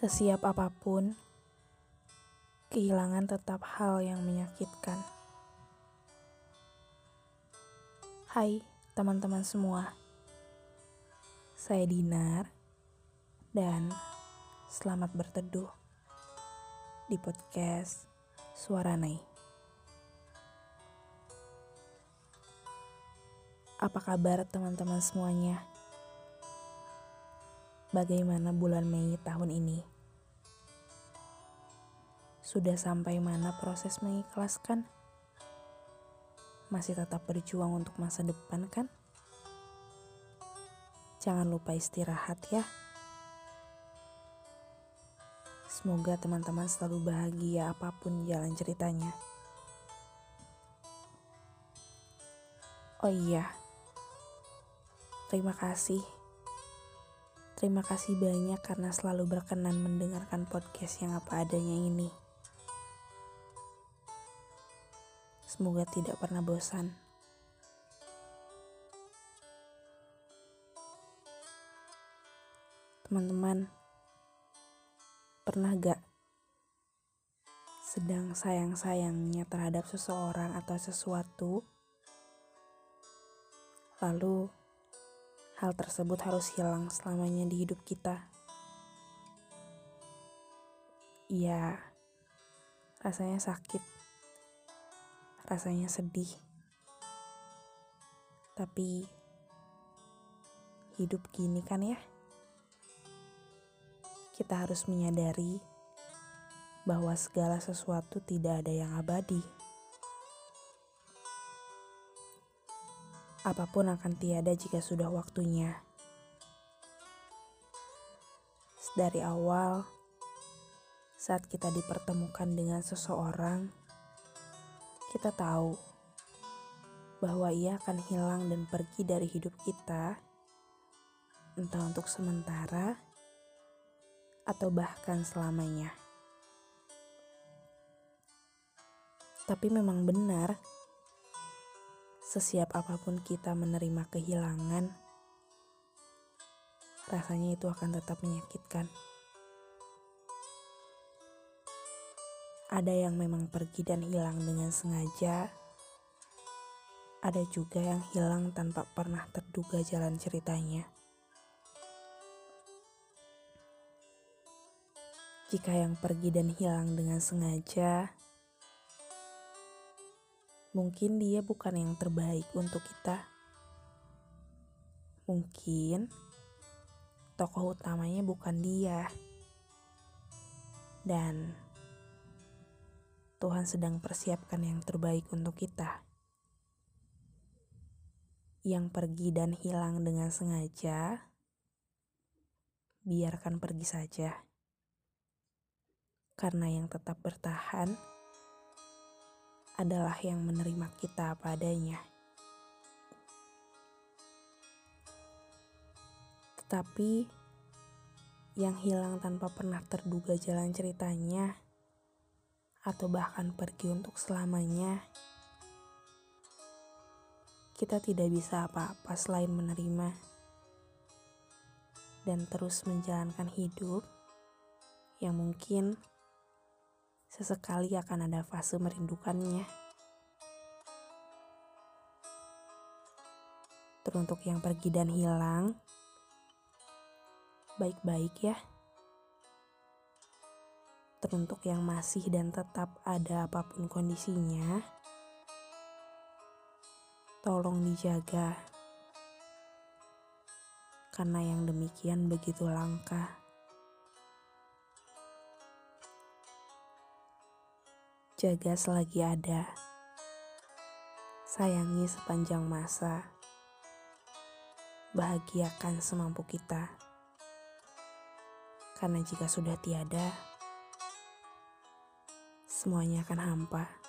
Sesiap apa pun, kehilangan tetap hal yang menyakitkan. Hai teman-teman semua, saya Dinar dan selamat berteduh di podcast Suara Nai. Apa kabar teman-teman semuanya? Bagaimana bulan Mei tahun ini? Sudah sampai mana proses mengikhlaskan? Masih tetap berjuang untuk masa depan kan? Jangan lupa istirahat ya. Semoga teman-teman selalu bahagia apa pun jalan ceritanya. Oh iya, terima kasih Terima kasih banyak karena selalu berkenan mendengarkan podcast yang apa adanya ini. Semoga tidak pernah bosan. Teman-teman, pernah gak sedang sayang-sayangnya terhadap seseorang atau sesuatu, lalu hal tersebut harus hilang selamanya di hidup kita. Iya, rasanya sakit, rasanya sedih, tapi hidup gini kan ya. Kita harus menyadari bahwa segala sesuatu tidak ada yang abadi. apa pun akan tiada jika sudah waktunya. Dari awal, saat kita dipertemukan dengan seseorang, kita tahu bahwa ia akan hilang dan pergi dari hidup kita, entah untuk sementara atau bahkan selamanya. Tapi memang benar Sesiap apa pun kita menerima kehilangan, rasanya itu akan tetap menyakitkan. Ada yang memang pergi dan hilang dengan sengaja, ada juga yang hilang tanpa pernah terduga jalan ceritanya. Jika yang pergi dan hilang dengan sengaja, Mungkin dia bukan yang terbaik untuk kita. Mungkin tokoh utamanya bukan dia. Dan Tuhan sedang persiapkan yang terbaik untuk kita. Yang pergi dan hilang dengan sengaja, biarkan pergi saja. Karena yang tetap bertahan adalah yang menerima kita apa adanya. Tetapi yang hilang tanpa pernah terduga jalan ceritanya, atau bahkan pergi untuk selamanya, kita tidak bisa apa-apa selain menerima dan terus menjalankan hidup yang mungkin sesekali akan ada fase merindukannya. Teruntuk yang pergi dan hilang, baik-baik ya. Teruntuk yang masih dan tetap ada apa pun kondisinya, tolong dijaga. Karena yang demikian begitu langka. Jaga selagi ada. Sayangi sepanjang masa. Bahagiakan semampu kita. Karena jika sudah tiada, semuanya akan hampa.